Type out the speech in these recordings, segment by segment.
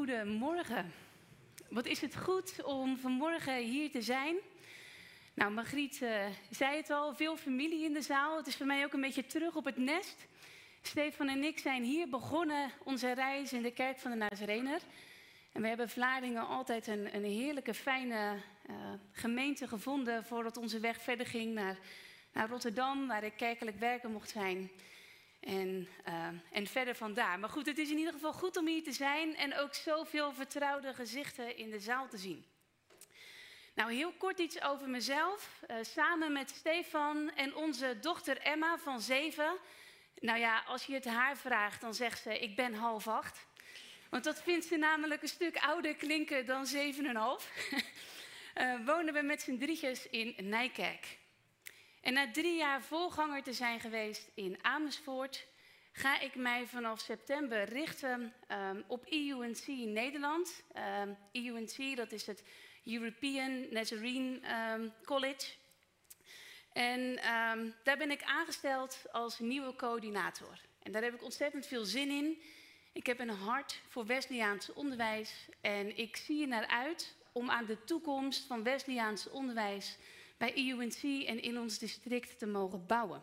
Goedemorgen. Wat is het goed om vanmorgen hier te zijn. Nou, Margriet uh, zei het al, veel familie in de zaal. Het is voor mij ook een beetje terug op het nest. Stefan en ik zijn hier begonnen onze reis in de kerk van de Nazarener. En we hebben Vlaardingen altijd een, een heerlijke, fijne uh, gemeente gevonden voordat onze weg verder ging naar, naar Rotterdam, waar ik kerkelijk werken mocht zijn. En, uh, en verder vandaar. Maar goed, het is in ieder geval goed om hier te zijn en ook zoveel vertrouwde gezichten in de zaal te zien. Nou, heel kort iets over mezelf. Uh, samen met Stefan en onze dochter Emma van zeven. Nou ja, als je het haar vraagt, dan zegt ze: Ik ben half acht. Want dat vindt ze namelijk een stuk ouder klinken dan zeven en half. uh, wonen we met z'n drietjes in Nijkerk. En na drie jaar volganger te zijn geweest in Amersfoort, ga ik mij vanaf september richten um, op EUNC Nederland. Um, EUNC, dat is het European Nazarene um, College. En daar ben ik aangesteld als nieuwe coördinator. En daar heb ik ontzettend veel zin in. Ik heb een hart voor Wesleyaans onderwijs en ik zie er naar uit om aan de toekomst van Wesleyaans onderwijs bij EUNC en in ons district te mogen bouwen.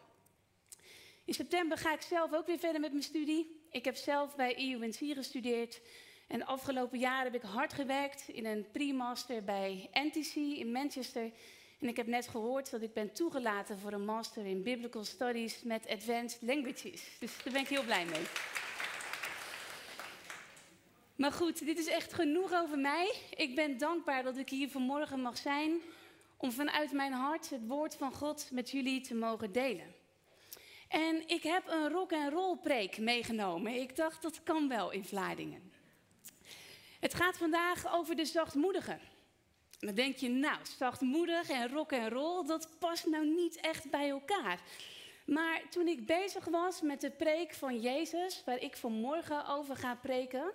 In september ga ik zelf ook weer verder met mijn studie. Ik heb zelf bij EUNC gestudeerd. En de afgelopen jaren heb ik hard gewerkt in een pre-master bij NTC in Manchester. En ik heb net gehoord dat ik ben toegelaten voor een master in Biblical Studies met Advanced Languages. Dus daar ben ik heel blij mee. Maar goed, dit is echt genoeg over mij. Ik ben dankbaar dat ik hier vanmorgen mag zijn om vanuit mijn hart het woord van God met jullie te mogen delen. En ik heb een rock en roll preek meegenomen. Ik dacht dat kan wel in Vlaardingen. Het gaat vandaag over de zachtmoedigen. Dan denk je, nou, zachtmoedig en rock en roll, dat past nou niet echt bij elkaar. Maar toen ik bezig was met de preek van Jezus, waar ik vanmorgen over ga preken,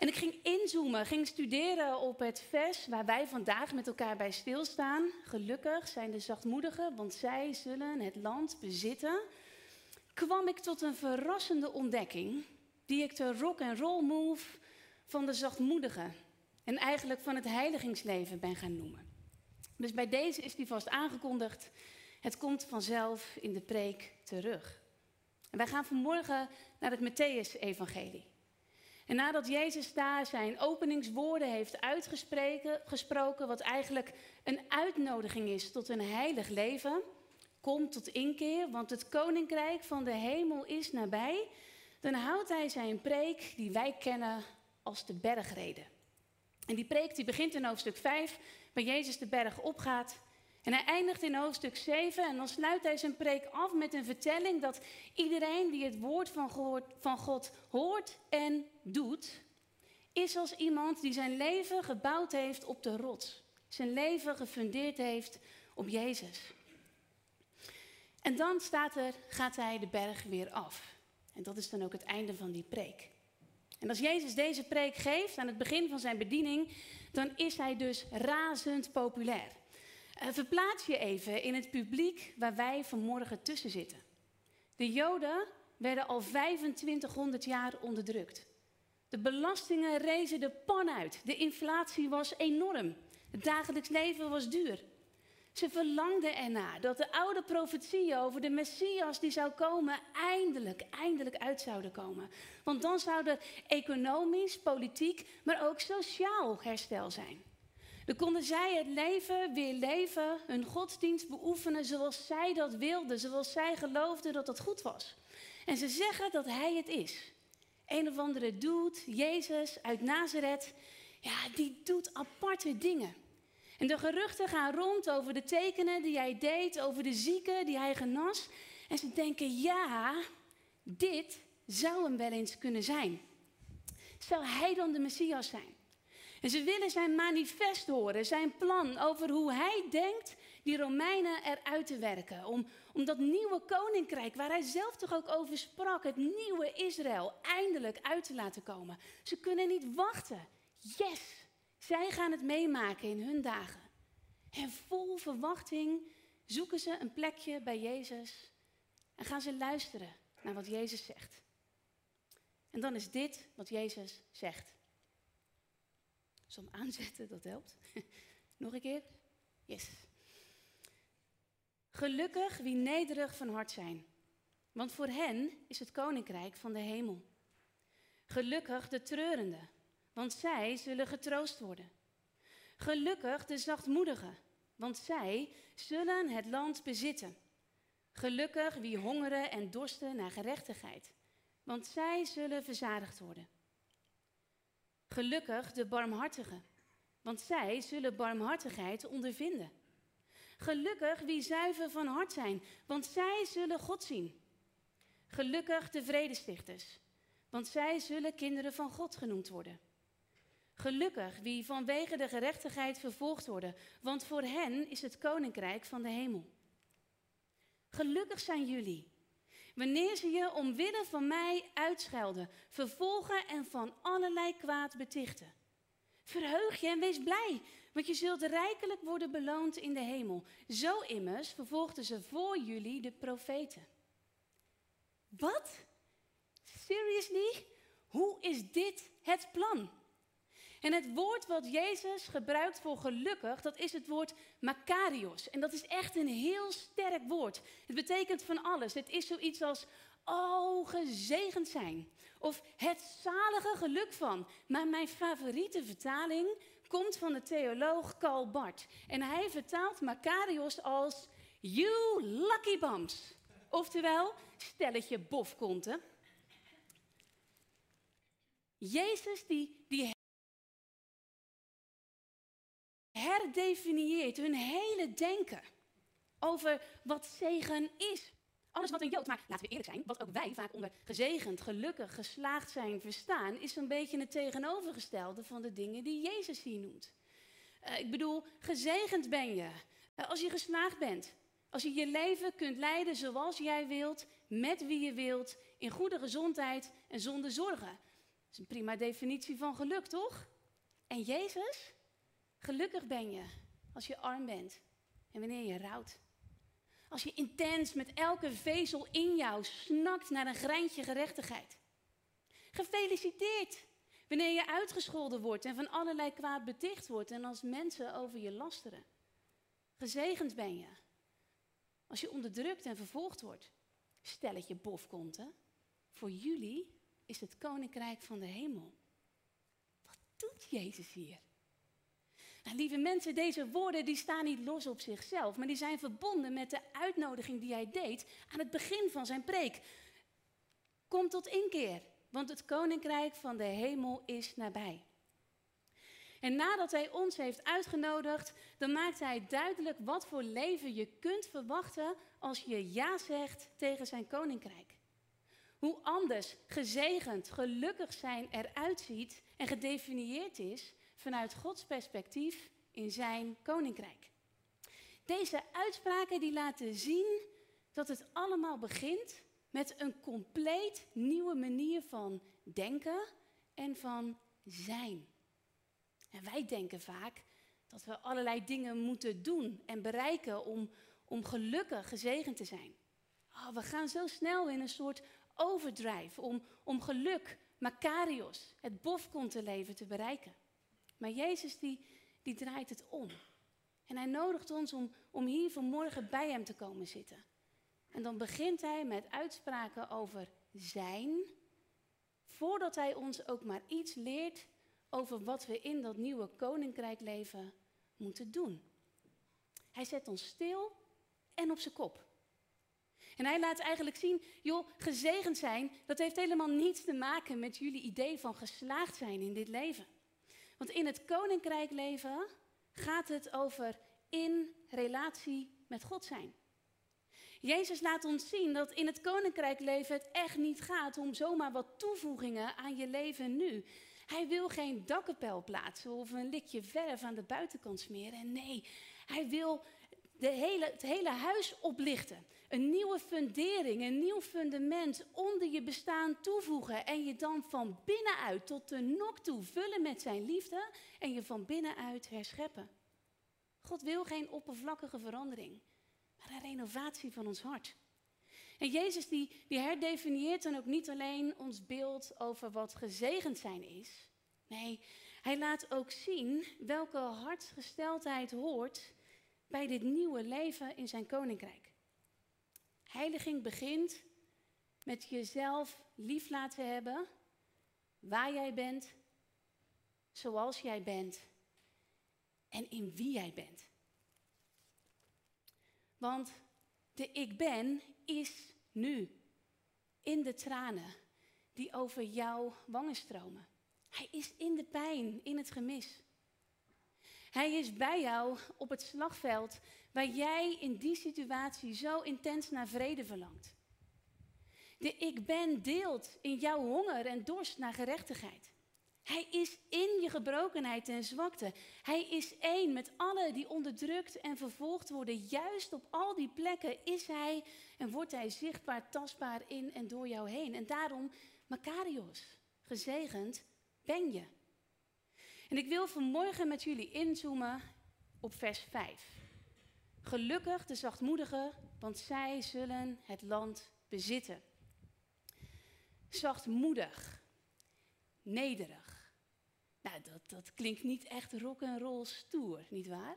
en ik ging inzoomen, ging studeren op het vers waar wij vandaag met elkaar bij stilstaan. Gelukkig zijn de zachtmoedigen, want zij zullen het land bezitten. Kwam ik tot een verrassende ontdekking, die ik de rock and roll move van de zachtmoedigen en eigenlijk van het heiligingsleven ben gaan noemen. Dus bij deze is die vast aangekondigd. Het komt vanzelf in de preek terug. En wij gaan vanmorgen naar het Matthäus-evangelie. En nadat Jezus daar zijn openingswoorden heeft uitgesproken, wat eigenlijk een uitnodiging is tot een heilig leven, kom tot inkeer, want het koninkrijk van de hemel is nabij, dan houdt hij zijn preek die wij kennen als de bergreden. En die preek die begint in hoofdstuk 5, waar Jezus de berg opgaat en hij eindigt in hoofdstuk 7 en dan sluit hij zijn preek af met een vertelling dat iedereen die het woord van, van God hoort en doet, is als iemand die zijn leven gebouwd heeft op de rots. Zijn leven gefundeerd heeft op Jezus. En dan staat er, gaat hij de berg weer af. En dat is dan ook het einde van die preek. En als Jezus deze preek geeft aan het begin van zijn bediening, dan is hij dus razend populair. Uh, verplaats je even in het publiek waar wij vanmorgen tussen zitten. De Joden werden al 2500 jaar onderdrukt. De belastingen rezen de pan uit. De inflatie was enorm. Het dagelijks leven was duur. Ze verlangden erna dat de oude profetieën over de Messias die zou komen, eindelijk, eindelijk uit zouden komen. Want dan zou er economisch, politiek, maar ook sociaal herstel zijn. Dan konden zij het leven weer leven, hun godsdienst beoefenen zoals zij dat wilden, zoals zij geloofden dat dat goed was. En ze zeggen dat hij het is. Een of andere dude, Jezus uit Nazareth, ja, die doet aparte dingen. En de geruchten gaan rond over de tekenen die hij deed, over de zieken die hij genas. En ze denken, ja, dit zou hem wel eens kunnen zijn. Zou hij dan de Messias zijn? En ze willen zijn manifest horen, zijn plan over hoe hij denkt die Romeinen eruit te werken. Om, om dat nieuwe koninkrijk, waar hij zelf toch ook over sprak, het nieuwe Israël, eindelijk uit te laten komen. Ze kunnen niet wachten. Yes, zij gaan het meemaken in hun dagen. En vol verwachting zoeken ze een plekje bij Jezus en gaan ze luisteren naar wat Jezus zegt. En dan is dit wat Jezus zegt. Hem aanzetten, dat helpt. Nog een keer. Yes. Gelukkig wie nederig van hart zijn, want voor hen is het koninkrijk van de hemel. Gelukkig de treurenden, want zij zullen getroost worden. Gelukkig de zachtmoedigen, want zij zullen het land bezitten. Gelukkig wie hongeren en dorsten naar gerechtigheid, want zij zullen verzadigd worden. Gelukkig de barmhartigen, want zij zullen barmhartigheid ondervinden. Gelukkig wie zuiver van hart zijn, want zij zullen God zien. Gelukkig de vredestichters, want zij zullen kinderen van God genoemd worden. Gelukkig wie vanwege de gerechtigheid vervolgd worden, want voor hen is het koninkrijk van de hemel. Gelukkig zijn jullie, wanneer ze je omwille van mij uitschelden, vervolgen en van allerlei kwaad betichten. Verheug je en wees blij, want je zult rijkelijk worden beloond in de hemel. Zo immers vervolgden ze voor jullie de profeten. Wat? Seriously? Hoe is dit het plan? En het woord wat Jezus gebruikt voor gelukkig, dat is het woord makarios. En dat is echt een heel sterk woord. Het betekent van alles. Het is zoiets als, oh, gezegend zijn. Of het zalige geluk van. Maar mijn favoriete vertaling komt van de theoloog Karl Barth. En hij vertaalt makarios als, you lucky bums. Oftewel, stelletje bofkonten. Jezus die, die herdefinieert hun hele denken over wat zegen is. Alles wat een Jood, maar laten we eerlijk zijn, wat ook wij vaak onder gezegend, gelukkig, geslaagd zijn verstaan, is een beetje het tegenovergestelde van de dingen die Jezus hier noemt. Uh, ik bedoel, gezegend ben je uh, als je geslaagd bent. Als je je leven kunt leiden zoals jij wilt, met wie je wilt, in goede gezondheid en zonder zorgen. Dat is een prima definitie van geluk, toch? En Jezus? Gelukkig ben je als je arm bent en wanneer je rouwt. Als je intens met elke vezel in jou snakt naar een greintje gerechtigheid. Gefeliciteerd wanneer je uitgescholden wordt en van allerlei kwaad beticht wordt en als mensen over je lasteren. Gezegend ben je als je onderdrukt en vervolgd wordt. Stelletje bofkonten. Voor jullie is het koninkrijk van de hemel. Wat doet Jezus hier? Nou, lieve mensen, deze woorden die staan niet los op zichzelf, maar die zijn verbonden met de uitnodiging die hij deed aan het begin van zijn preek. Kom tot inkeer, want het koninkrijk van de hemel is nabij. En nadat hij ons heeft uitgenodigd, dan maakt hij duidelijk wat voor leven je kunt verwachten als je ja zegt tegen zijn koninkrijk. Hoe anders, gezegend, gelukkig zijn eruit ziet en gedefinieerd is vanuit Gods perspectief in zijn koninkrijk. Deze uitspraken die laten zien dat het allemaal begint met een compleet nieuwe manier van denken en van zijn. En wij denken vaak dat we allerlei dingen moeten doen en bereiken om, om gelukkig gezegend te zijn. Oh, we gaan zo snel in een soort overdrive om, om geluk, Makarios, het bofkontenleven te bereiken. Maar Jezus die, die draait het om. En hij nodigt ons om, om hier vanmorgen bij hem te komen zitten. En dan begint hij met uitspraken over zijn, voordat hij ons ook maar iets leert over wat we in dat nieuwe koninkrijk leven moeten doen. Hij zet ons stil en op zijn kop. En hij laat eigenlijk zien, joh, gezegend zijn, dat heeft helemaal niets te maken met jullie idee van geslaagd zijn in dit leven. Want in het koninkrijk leven gaat het over in relatie met God zijn. Jezus laat ons zien dat in het koninkrijk leven het echt niet gaat om zomaar wat toevoegingen aan je leven nu. Hij wil geen dakkapel plaatsen of een likje verf aan de buitenkant smeren. Nee, hij wil de hele, het hele huis oplichten. Een nieuwe fundering, een nieuw fundament onder je bestaan toevoegen. En je dan van binnenuit tot de nok toe vullen met zijn liefde. En je van binnenuit herscheppen. God wil geen oppervlakkige verandering, maar een renovatie van ons hart. En Jezus die, die herdefinieert dan ook niet alleen ons beeld over wat gezegend zijn is. Nee, Hij laat ook zien welke hartsgesteldheid hoort bij dit nieuwe leven in zijn koninkrijk. Heiliging begint met jezelf lief laten hebben, waar jij bent, zoals jij bent en in wie jij bent. Want de ik ben is nu in de tranen die over jouw wangen stromen. Hij is in de pijn, in het gemis. Hij is bij jou op het slagveld waar jij in die situatie zo intens naar vrede verlangt. De ik ben deelt in jouw honger en dorst naar gerechtigheid. Hij is in je gebrokenheid en zwakte. Hij is één met alle die onderdrukt en vervolgd worden. Juist op al die plekken is hij en wordt hij zichtbaar, tastbaar in en door jou heen. En daarom, Makarios, gezegend ben je. En ik wil vanmorgen met jullie inzoomen op vers 5. Gelukkig de zachtmoedigen, want zij zullen het land bezitten. Zachtmoedig, nederig. Nou, dat, dat klinkt niet echt rock and roll stoer, nietwaar?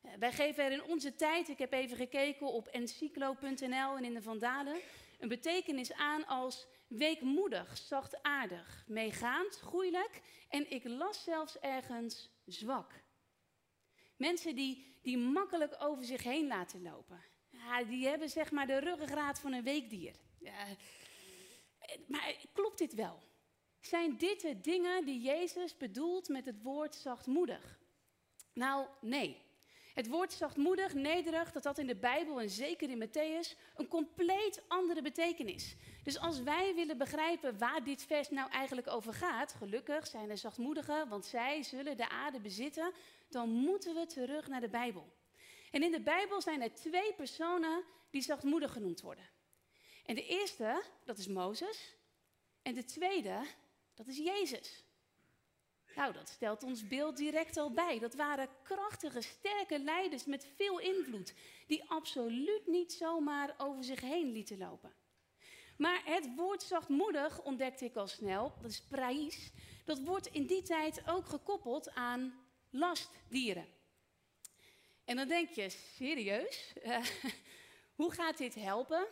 Eh, wij geven er in onze tijd, ik heb even gekeken op encyclo.nl en in de Vandalen, een betekenis aan als weekmoedig, zachtaardig, meegaand, goeilijk en ik las zelfs ergens zwak. Mensen die, die makkelijk over zich heen laten lopen. Ja, die hebben zeg maar de ruggengraat van een weekdier. Ja, maar klopt dit wel? Zijn dit de dingen die Jezus bedoelt met het woord zachtmoedig? Nou, nee. Het woord zachtmoedig, nederig, dat had in de Bijbel en zeker in Matthäus een compleet andere betekenis. Dus als wij willen begrijpen waar dit vers nou eigenlijk over gaat, gelukkig zijn er zachtmoedigen, want zij zullen de aarde bezitten, dan moeten we terug naar de Bijbel. En in de Bijbel zijn er twee personen die zachtmoedig genoemd worden. En de eerste, dat is Mozes. En de tweede, dat is Jezus. Nou, dat stelt ons beeld direct al bij. Dat waren krachtige, sterke leiders met veel invloed, die absoluut niet zomaar over zich heen lieten lopen. Maar het woord zachtmoedig ontdekte ik al snel, dat is praïs. Dat wordt in die tijd ook gekoppeld aan lastdieren. En dan denk je, serieus? Hoe gaat dit helpen?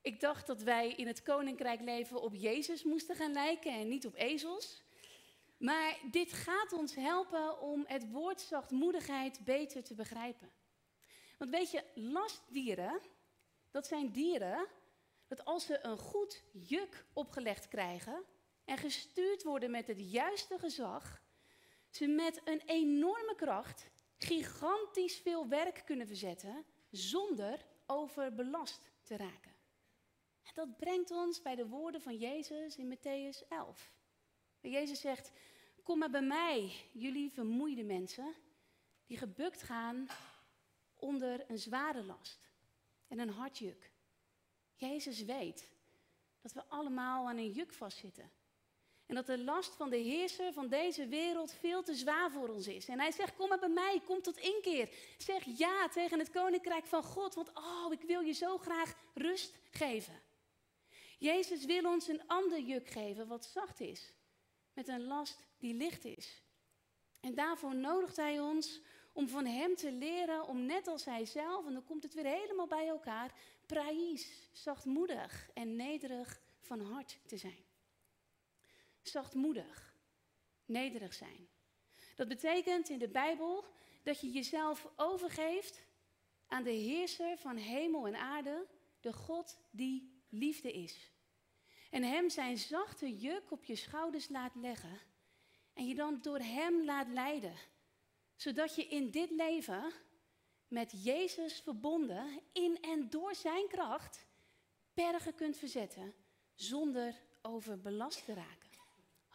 Ik dacht dat wij in het koninkrijk leven op Jezus moesten gaan lijken en niet op ezels. Maar dit gaat ons helpen om het woord zachtmoedigheid beter te begrijpen. Want weet je, lastdieren, dat zijn dieren dat als ze een goed juk opgelegd krijgen en gestuurd worden met het juiste gezag, ze met een enorme kracht gigantisch veel werk kunnen verzetten zonder overbelast te raken. En dat brengt ons bij de woorden van Jezus in Matthäus 11. Jezus zegt, kom maar bij mij, jullie vermoeide mensen, die gebukt gaan onder een zware last en een hartjuk. Jezus weet dat we allemaal aan een juk vastzitten. En dat de last van de heerser van deze wereld veel te zwaar voor ons is. En hij zegt, kom maar bij mij, kom tot inkeer. Zeg ja tegen het koninkrijk van God, want oh, ik wil je zo graag rust geven. Jezus wil ons een ander juk geven wat zacht is, met een last die licht is. En daarvoor nodigt hij ons om van hem te leren om net als hij zelf, en dan komt het weer helemaal bij elkaar, praïs, zachtmoedig en nederig van hart te zijn. Zachtmoedig, nederig zijn. Dat betekent in de Bijbel dat je jezelf overgeeft aan de heerser van hemel en aarde, de God die liefde is. En hem zijn zachte juk op je schouders laat leggen en je dan door hem laat leiden, zodat je in dit leven met Jezus verbonden in en door zijn kracht bergen kunt verzetten zonder overbelast te raken.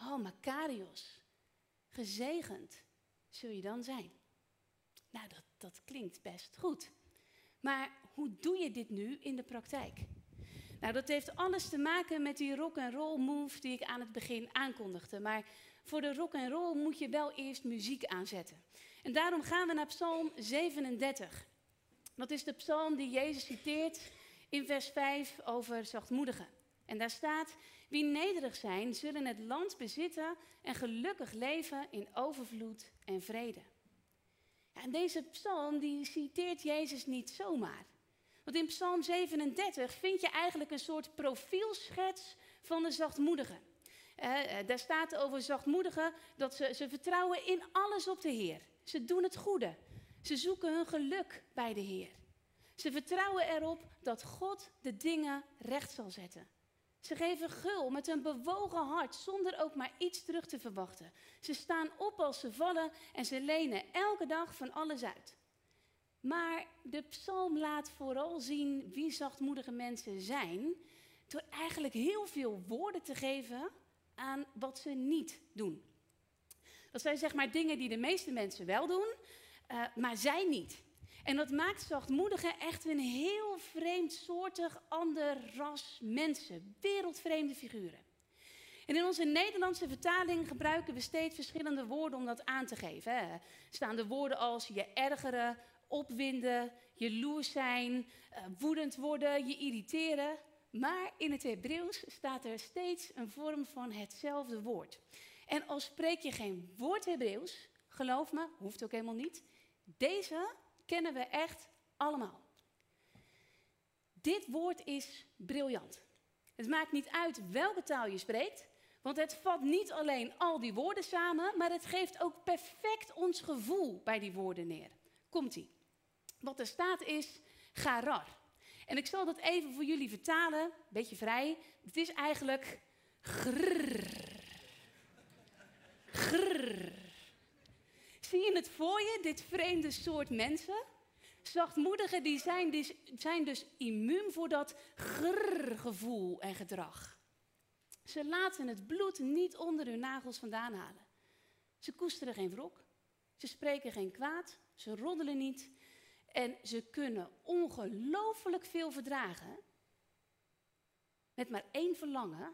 Oh, Makarios, gezegend zul je dan zijn. Nou, dat, dat klinkt best goed. Maar hoe doe je dit nu in de praktijk? Nou, dat heeft alles te maken met die rock and roll move die ik aan het begin aankondigde. Maar voor de rock and roll moet je wel eerst muziek aanzetten. En daarom gaan we naar Psalm 37. Dat is de psalm die Jezus citeert in vers 5 over zachtmoedigen. En daar staat: Wie nederig zijn, zullen het land bezitten en gelukkig leven in overvloed en vrede. En deze psalm die citeert Jezus niet zomaar. Want in Psalm 37 vind je eigenlijk een soort profielschets van de zachtmoedigen. Uh, daar staat over zachtmoedigen dat ze, ze vertrouwen in alles op de Heer. Ze doen het goede. Ze zoeken hun geluk bij de Heer. Ze vertrouwen erop dat God de dingen recht zal zetten. Ze geven gul met een bewogen hart zonder ook maar iets terug te verwachten. Ze staan op als ze vallen en ze lenen elke dag van alles uit. Maar de psalm laat vooral zien wie zachtmoedige mensen zijn, door eigenlijk heel veel woorden te geven aan wat ze niet doen. Dat zijn zeg maar dingen die de meeste mensen wel doen, uh, maar zij niet. En dat maakt zachtmoedigen echt een heel vreemdsoortig ander ras mensen, wereldvreemde figuren. En in onze Nederlandse vertaling gebruiken we steeds verschillende woorden om dat aan te geven. Hè. Staan de woorden als je ergeren, opwinden, jaloers zijn, uh, woedend worden, je irriteren. Maar in het Hebreeuws staat er steeds een vorm van hetzelfde woord. En al spreek je geen woord Hebreeuws, geloof me, hoeft ook helemaal niet. Deze kennen we echt allemaal. Dit woord is briljant. Het maakt niet uit welke taal je spreekt, want het vat niet alleen al die woorden samen, maar het geeft ook perfect ons gevoel bij die woorden neer. Komt-ie. Wat er staat is garar. En ik zal dat even voor jullie vertalen, beetje vrij. Het is eigenlijk grrr. Grrr. Zie je het voor je, dit vreemde soort mensen? Zachtmoedigen die zijn, dus, zijn dus immuun voor dat grrr-gevoel en gedrag. Ze laten het bloed niet onder hun nagels vandaan halen. Ze koesteren geen wrok. Ze spreken geen kwaad. Ze roddelen niet. En ze kunnen ongelooflijk veel verdragen. Met maar één verlangen: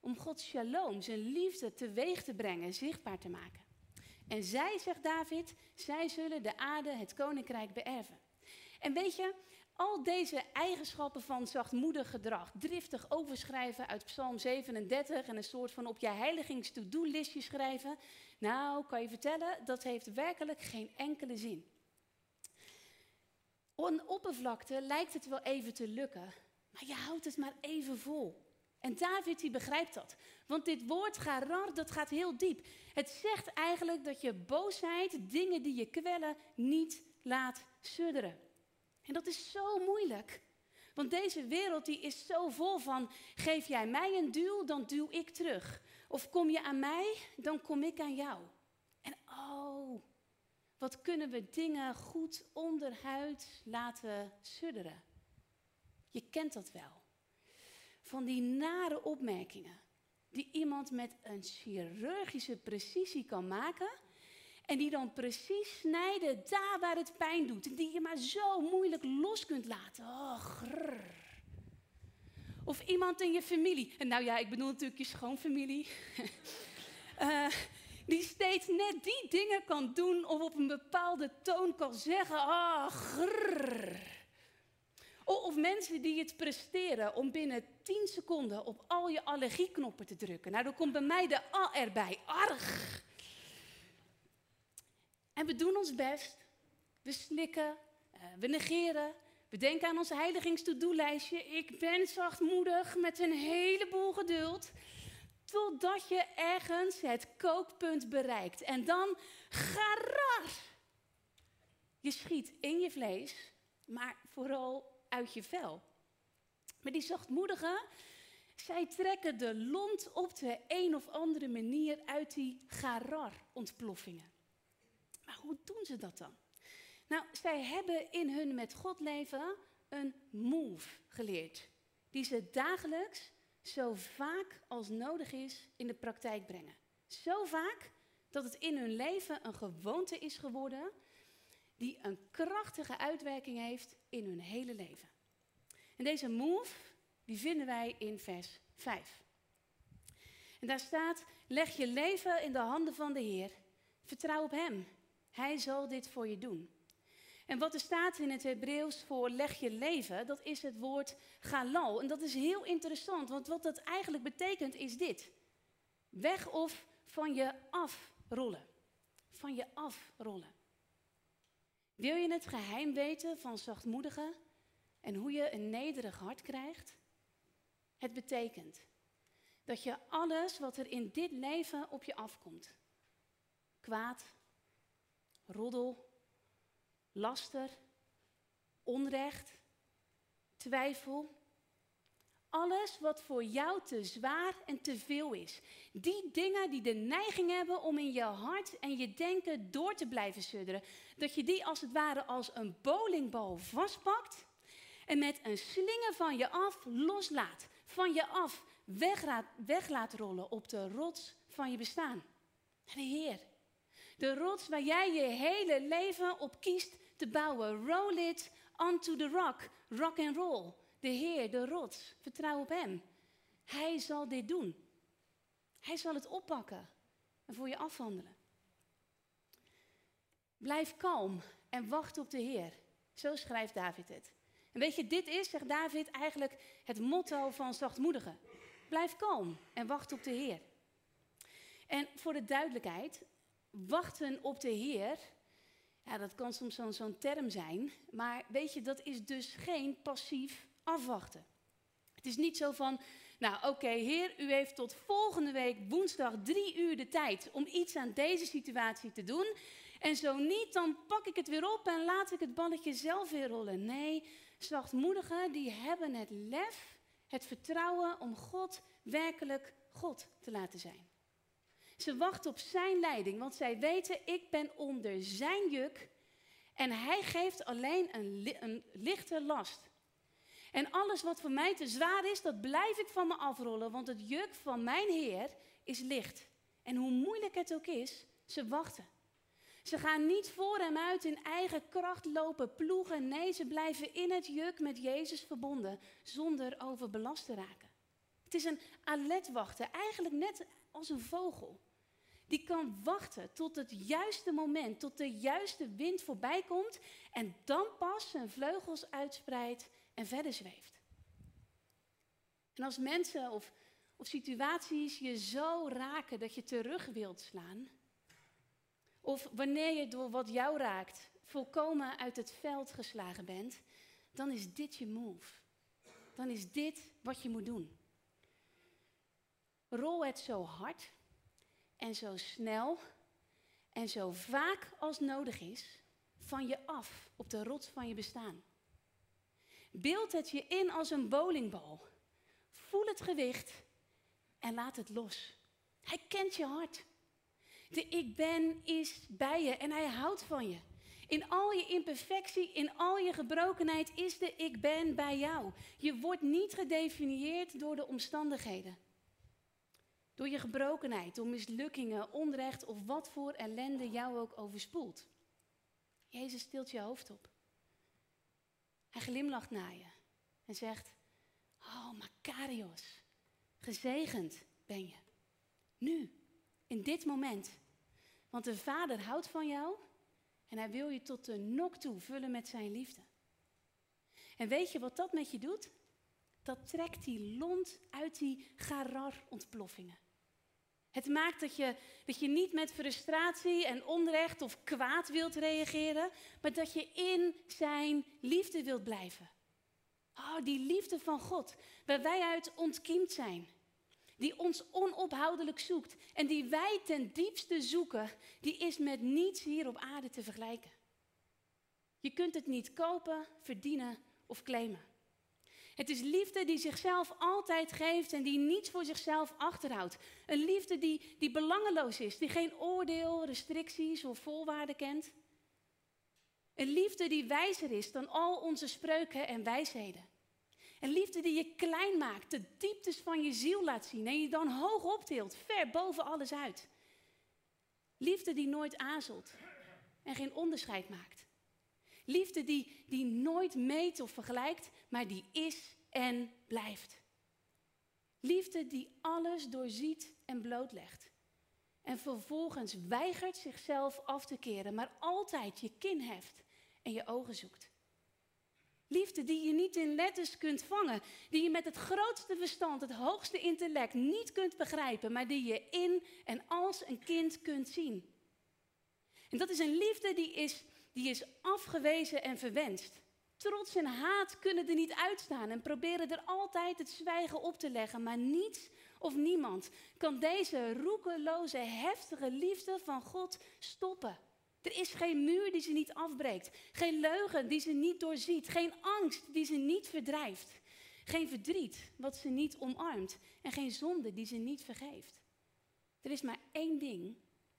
om Gods shalom, zijn liefde teweeg te brengen, zichtbaar te maken. En zij, zegt David, zij zullen de aarde, het koninkrijk beërven. En weet je, al deze eigenschappen van zachtmoedig gedrag, driftig overschrijven uit Psalm 37 en een soort van op je heiligings-to-do-listje schrijven, nou, kan je vertellen, dat heeft werkelijk geen enkele zin. Op oppervlakte lijkt het wel even te lukken, maar je houdt het maar even vol. En David die begrijpt dat. Want dit woord garar, dat gaat heel diep. Het zegt eigenlijk dat je boosheid, dingen die je kwellen, niet laat sudderen. En dat is zo moeilijk. Want deze wereld die is zo vol van, geef jij mij een duw, dan duw ik terug. Of kom je aan mij, dan kom ik aan jou. En oh, wat kunnen we dingen goed onderhuid laten sudderen. Je kent dat wel van die nare opmerkingen. Die iemand met een chirurgische precisie kan maken. En die dan precies snijden daar waar het pijn doet. En die je maar zo moeilijk los kunt laten. Oh, grrr. Of iemand in je familie. En nou ja, ik bedoel natuurlijk je schoonfamilie. uh, die steeds net die dingen kan doen of op een bepaalde toon kan zeggen. Oh, grrr. Of mensen die het presteren om binnen 10 seconden op al je allergieknoppen te drukken. Nou, dan komt bij mij de A erbij. Arg. En we doen ons best. We slikken, eh, we negeren. We denken aan ons heiligings-to-do-lijstje. Ik ben zachtmoedig met een heleboel geduld. Totdat je ergens het kookpunt bereikt. En dan garar. Je schiet in je vlees, maar vooral uit je vel. Maar die zachtmoedigen, zij trekken de lont op de een of andere manier uit die garar-ontploffingen. Maar hoe doen ze dat dan? Nou, zij hebben in hun met God leven een move geleerd. Die ze dagelijks zo vaak als nodig is in de praktijk brengen. Zo vaak dat het in hun leven een gewoonte is geworden die een krachtige uitwerking heeft in hun hele leven. En deze move, die vinden wij in vers 5. En daar staat, leg je leven in de handen van de Heer. Vertrouw op Hem. Hij zal dit voor je doen. En wat er staat in het Hebreeuws voor leg je leven, dat is het woord galal. En dat is heel interessant, want wat dat eigenlijk betekent is dit. Weg of van je afrollen. Van je afrollen. Wil je het geheim weten van zachtmoedigen en hoe je een nederig hart krijgt? Het betekent dat je alles wat er in dit leven op je afkomt, kwaad, roddel, laster, onrecht, twijfel, alles wat voor jou te zwaar en te veel is. Die dingen die de neiging hebben om in je hart en je denken door te blijven sudderen. Dat je die als het ware als een bowlingbal vastpakt en met een slinger van je af loslaat. Van je af weg laat, rollen op de rots van je bestaan. De Heer. De rots waar jij je hele leven op kiest te bouwen. Roll it onto the rock. Rock and roll. De Heer, de rots. Vertrouw op Hem. Hij zal dit doen. Hij zal het oppakken en voor je afhandelen. Blijf kalm en wacht op de Heer. Zo schrijft David het. En weet je, dit is, zegt David, eigenlijk het motto van zachtmoedigen. Blijf kalm en wacht op de Heer. En voor de duidelijkheid, wachten op de Heer, ja, dat kan soms zo'n term zijn, maar weet je, dat is dus geen passief afwachten. Het is niet zo van, nou oké, Heer, u heeft tot volgende week woensdag drie uur de tijd om iets aan deze situatie te doen. En zo niet, dan pak ik het weer op en laat ik het balletje zelf weer rollen. Nee, zachtmoedigen, die hebben het lef, het vertrouwen om God werkelijk God te laten zijn. Ze wachten op zijn leiding, want zij weten, ik ben onder zijn juk en hij geeft alleen een, een lichte last. En alles wat voor mij te zwaar is, dat blijf ik van me afrollen, want het juk van mijn Heer is licht. En hoe moeilijk het ook is, ze wachten. Ze gaan niet voor hem uit in eigen kracht lopen ploegen. Nee, ze blijven in het juk met Jezus verbonden, zonder overbelast te raken. Het is een alert wachten, eigenlijk net als een vogel. Die kan wachten tot het juiste moment, tot de juiste wind voorbij komt en dan pas zijn vleugels uitspreidt en verder zweeft. En als mensen of, of situaties je zo raken dat je terug wilt slaan, of wanneer je door wat jou raakt volkomen uit het veld geslagen bent, dan is dit je move. Dan is dit wat je moet doen. Rol het zo hard en zo snel en zo vaak als nodig is van je af op de rots van je bestaan. Beeld het je in als een bowlingbal. Voel het gewicht en laat het los. Hij kent je hart. De ik ben is bij je en hij houdt van je. In al je imperfectie, in al je gebrokenheid is de ik ben bij jou. Je wordt niet gedefinieerd door de omstandigheden. Door je gebrokenheid, door mislukkingen, onrecht of wat voor ellende jou ook overspoelt. Jezus stilt je hoofd op. Hij glimlacht naar je en zegt: Oh, Makarios, gezegend ben je. Nu, in dit moment. Want de Vader houdt van jou en hij wil je tot de nok toe vullen met zijn liefde. En weet je wat dat met je doet? Dat trekt die lont uit die garar-ontploffingen. Het maakt dat je, dat je niet met frustratie en onrecht of kwaad wilt reageren, maar dat je in zijn liefde wilt blijven. Oh, die liefde van God, waar wij uit ontkiemd zijn die ons onophoudelijk zoekt en die wij ten diepste zoeken, die is met niets hier op aarde te vergelijken. Je kunt het niet kopen, verdienen of claimen. Het is liefde die zichzelf altijd geeft en die niets voor zichzelf achterhoudt. Een liefde die, die belangeloos is, die geen oordeel, restricties of voorwaarden kent. Een liefde die wijzer is dan al onze spreuken en wijsheden. Een liefde die je klein maakt, de dieptes van je ziel laat zien en je dan hoog optilt, ver boven alles uit. Liefde die nooit aarzelt en geen onderscheid maakt. Liefde die, die nooit meet of vergelijkt, maar die is en blijft. Liefde die alles doorziet en blootlegt. En vervolgens weigert zichzelf af te keren, maar altijd je kin heft en je ogen zoekt. Liefde die je niet in letters kunt vangen, die je met het grootste verstand, het hoogste intellect niet kunt begrijpen, maar die je in en als een kind kunt zien. En dat is een liefde die is, die is afgewezen en verwenst. Trots en haat kunnen er niet uitstaan en proberen er altijd het zwijgen op te leggen, maar niets of niemand kan deze roekeloze, heftige liefde van God stoppen. Er is geen muur die ze niet afbreekt, geen leugen die ze niet doorziet, geen angst die ze niet verdrijft, geen verdriet wat ze niet omarmt en geen zonde die ze niet vergeeft. Er is maar één ding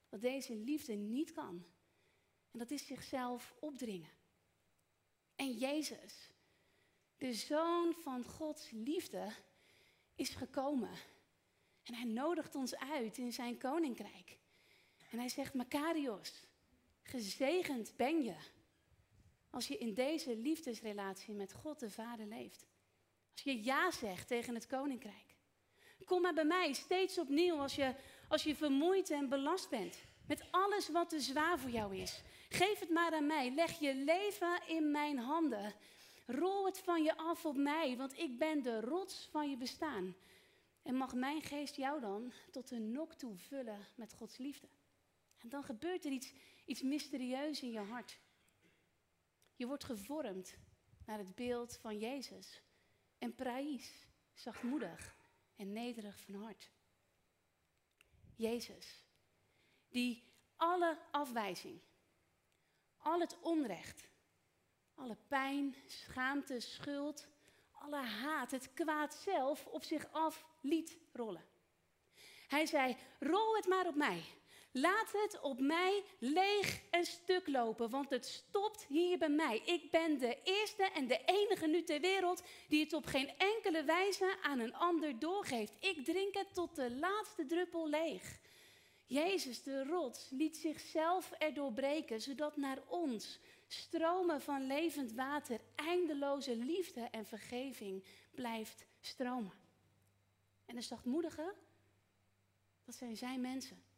wat deze liefde niet kan en dat is zichzelf opdringen. En Jezus, de Zoon van Gods liefde, is gekomen. En hij nodigt ons uit in zijn koninkrijk. En hij zegt, Makarios, gezegend ben je als je in deze liefdesrelatie met God de Vader leeft. Als je ja zegt tegen het koninkrijk. Kom maar bij mij steeds opnieuw als je, als je vermoeid en belast bent. Met alles wat te zwaar voor jou is. Geef het maar aan mij. Leg je leven in mijn handen. Rol het van je af op mij, want ik ben de rots van je bestaan. En mag mijn geest jou dan tot een nok toe vullen met Gods liefde. En dan gebeurt er iets, iets mysterieus in je hart. Je wordt gevormd naar het beeld van Jezus. En praïs, zachtmoedig en nederig van hart. Jezus, die alle afwijzing, al het onrecht, alle pijn, schaamte, schuld, alle haat, het kwaad zelf op zich af liet rollen. Hij zei: Rol het maar op mij. Laat het op mij leeg en stuk lopen, want het stopt hier bij mij. Ik ben de eerste en de enige nu ter wereld die het op geen enkele wijze aan een ander doorgeeft. Ik drink het tot de laatste druppel leeg. Jezus, de rots, liet zichzelf erdoor breken, zodat naar ons stromen van levend water, eindeloze liefde en vergeving blijft stromen. En de zachtmoedigen, dat zijn zijn mensen.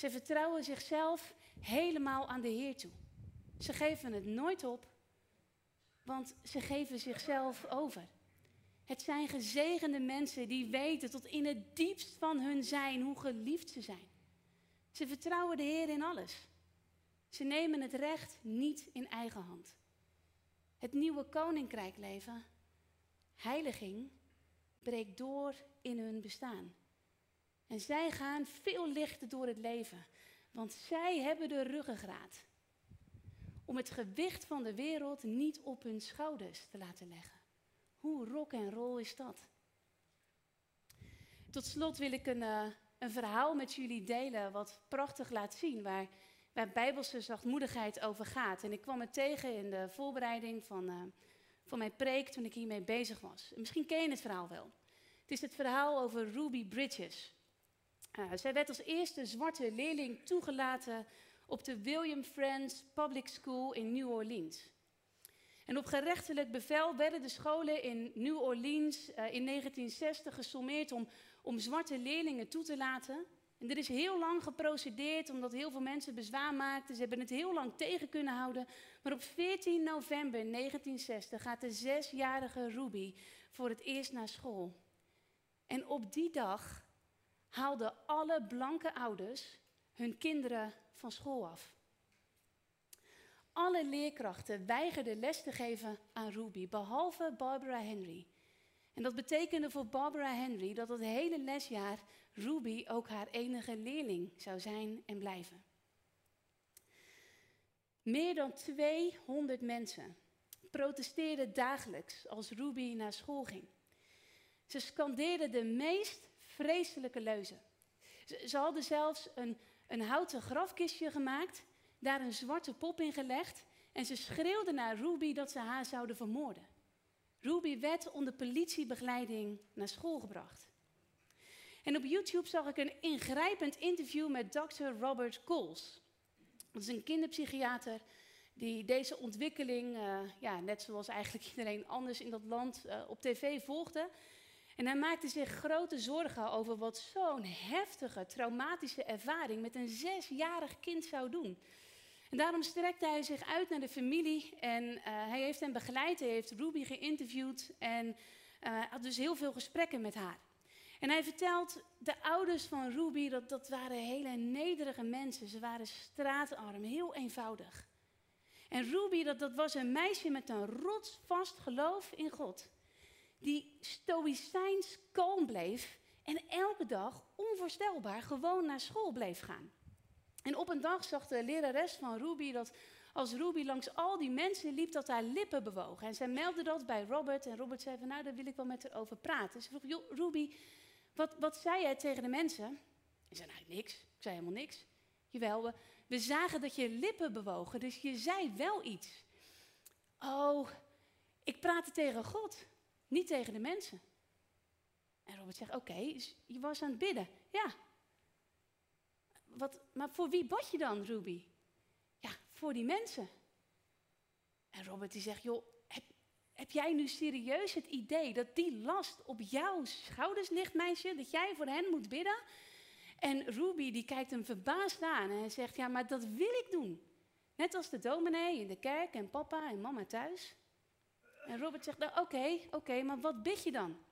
Ze vertrouwen zichzelf helemaal aan de Heer toe. Ze geven het nooit op, want ze geven zichzelf over. Het zijn gezegende mensen die weten tot in het diepst van hun zijn hoe geliefd ze zijn. Ze vertrouwen de Heer in alles. Ze nemen het recht niet in eigen hand. Het nieuwe koninkrijk leven, heiliging, breekt door in hun bestaan. En zij gaan veel lichter door het leven, want zij hebben de ruggengraat om het gewicht van de wereld niet op hun schouders te laten leggen. Hoe rock en roll is dat? Tot slot wil ik een, uh, een verhaal met jullie delen wat prachtig laat zien waar, waar bijbelse zachtmoedigheid over gaat. En ik kwam het tegen in de voorbereiding van, uh, van mijn preek toen ik hiermee bezig was. misschien ken je het verhaal wel. Het is het verhaal over Ruby Bridges. Zij werd als eerste zwarte leerling toegelaten op de William Friends Public School in New Orleans. En op gerechtelijk bevel werden de scholen in New Orleans uh, in 1960 gesommeerd om, om zwarte leerlingen toe te laten. En er is heel lang geprocedeerd omdat heel veel mensen bezwaar maakten. Ze hebben het heel lang tegen kunnen houden. Maar op 14 november 1960 gaat de zesjarige Ruby voor het eerst naar school. En op die dag haalden alle blanke ouders hun kinderen van school af. Alle leerkrachten weigerden les te geven aan Ruby, behalve Barbara Henry. En dat betekende voor Barbara Henry dat het hele lesjaar Ruby ook haar enige leerling zou zijn en blijven. Meer dan 200 mensen protesteerden dagelijks als Ruby naar school ging. Ze scandeerden de meest vreselijke leuzen. Ze, hadden zelfs een, een houten grafkistje gemaakt daar een zwarte pop in gelegd en ze schreeuwde naar Ruby dat ze haar zouden vermoorden. Ruby werd onder politiebegeleiding naar school gebracht. En op YouTube zag ik een ingrijpend interview met Dr. Robert Coles. Dat is een kinderpsychiater die deze ontwikkeling, uh, ja, net zoals eigenlijk iedereen anders in dat land, uh, op tv volgde. En hij maakte zich grote zorgen over wat zo'n heftige, traumatische ervaring met een zesjarig kind zou doen. En daarom strekte hij zich uit naar de familie en eh, hij heeft hen begeleid, hij heeft Ruby geïnterviewd en uh, had dus heel veel gesprekken met haar. En hij vertelt, de ouders van Ruby, dat, dat waren hele nederige mensen. Ze waren straatarm, heel eenvoudig. En Ruby, dat, dat was een meisje met een rotsvast geloof in God. Die stoïcijns kalm bleef en elke dag onvoorstelbaar gewoon naar school bleef gaan. En op een dag zag de lerares van Ruby dat als Ruby langs al die mensen liep, dat haar lippen bewogen. En zij meldde dat bij Robert. En Robert zei van, nou, daar wil ik wel met haar over praten. Ze vroeg, joh, Ruby, wat, wat zei jij tegen de mensen? Ik zei, nou, niks. Ik zei helemaal niks. Jawel, we, we zagen dat je lippen bewogen, dus je zei wel iets. Oh, ik praatte tegen God, niet tegen de mensen. En Robert zegt, oké, dus je was aan het bidden. Ja. Wat, maar voor wie bad je dan, Ruby? Ja, voor die mensen. En Robert die zegt, joh, heb, heb jij nu serieus het idee dat die last op jouw schouders ligt, meisje? Dat jij voor hen moet bidden? En Ruby die kijkt hem verbaasd aan en hij zegt, ja, maar dat wil ik doen. Net als de dominee in de kerk en papa en mama thuis. En Robert zegt, nou oké, oké, maar wat bid je dan?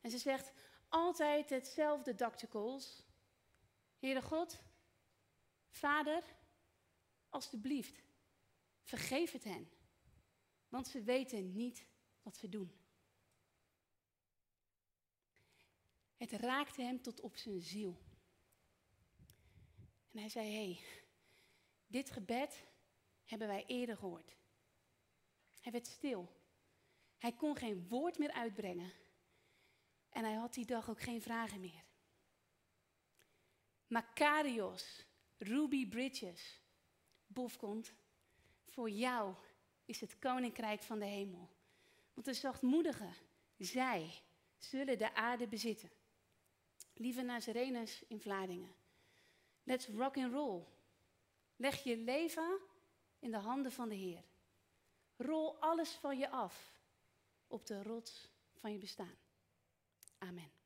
En ze zegt, altijd hetzelfde Dr. Coles. Heere God, Vader, alstublieft, vergeef het hen. Want ze weten niet wat ze doen. Het raakte hem tot op zijn ziel. En hij zei: Hé, hey, dit gebed hebben wij eerder gehoord. Hij werd stil. Hij kon geen woord meer uitbrengen. En hij had die dag ook geen vragen meer. Makarios, Ruby Bridges, Bofkont, voor jou is het koninkrijk van de hemel. Want de zachtmoedigen, zij zullen de aarde bezitten. Lieve Nazareners in Vlaardingen, let's rock and roll. Leg je leven in de handen van de Heer. Rol alles van je af op de rots van je bestaan. Amen.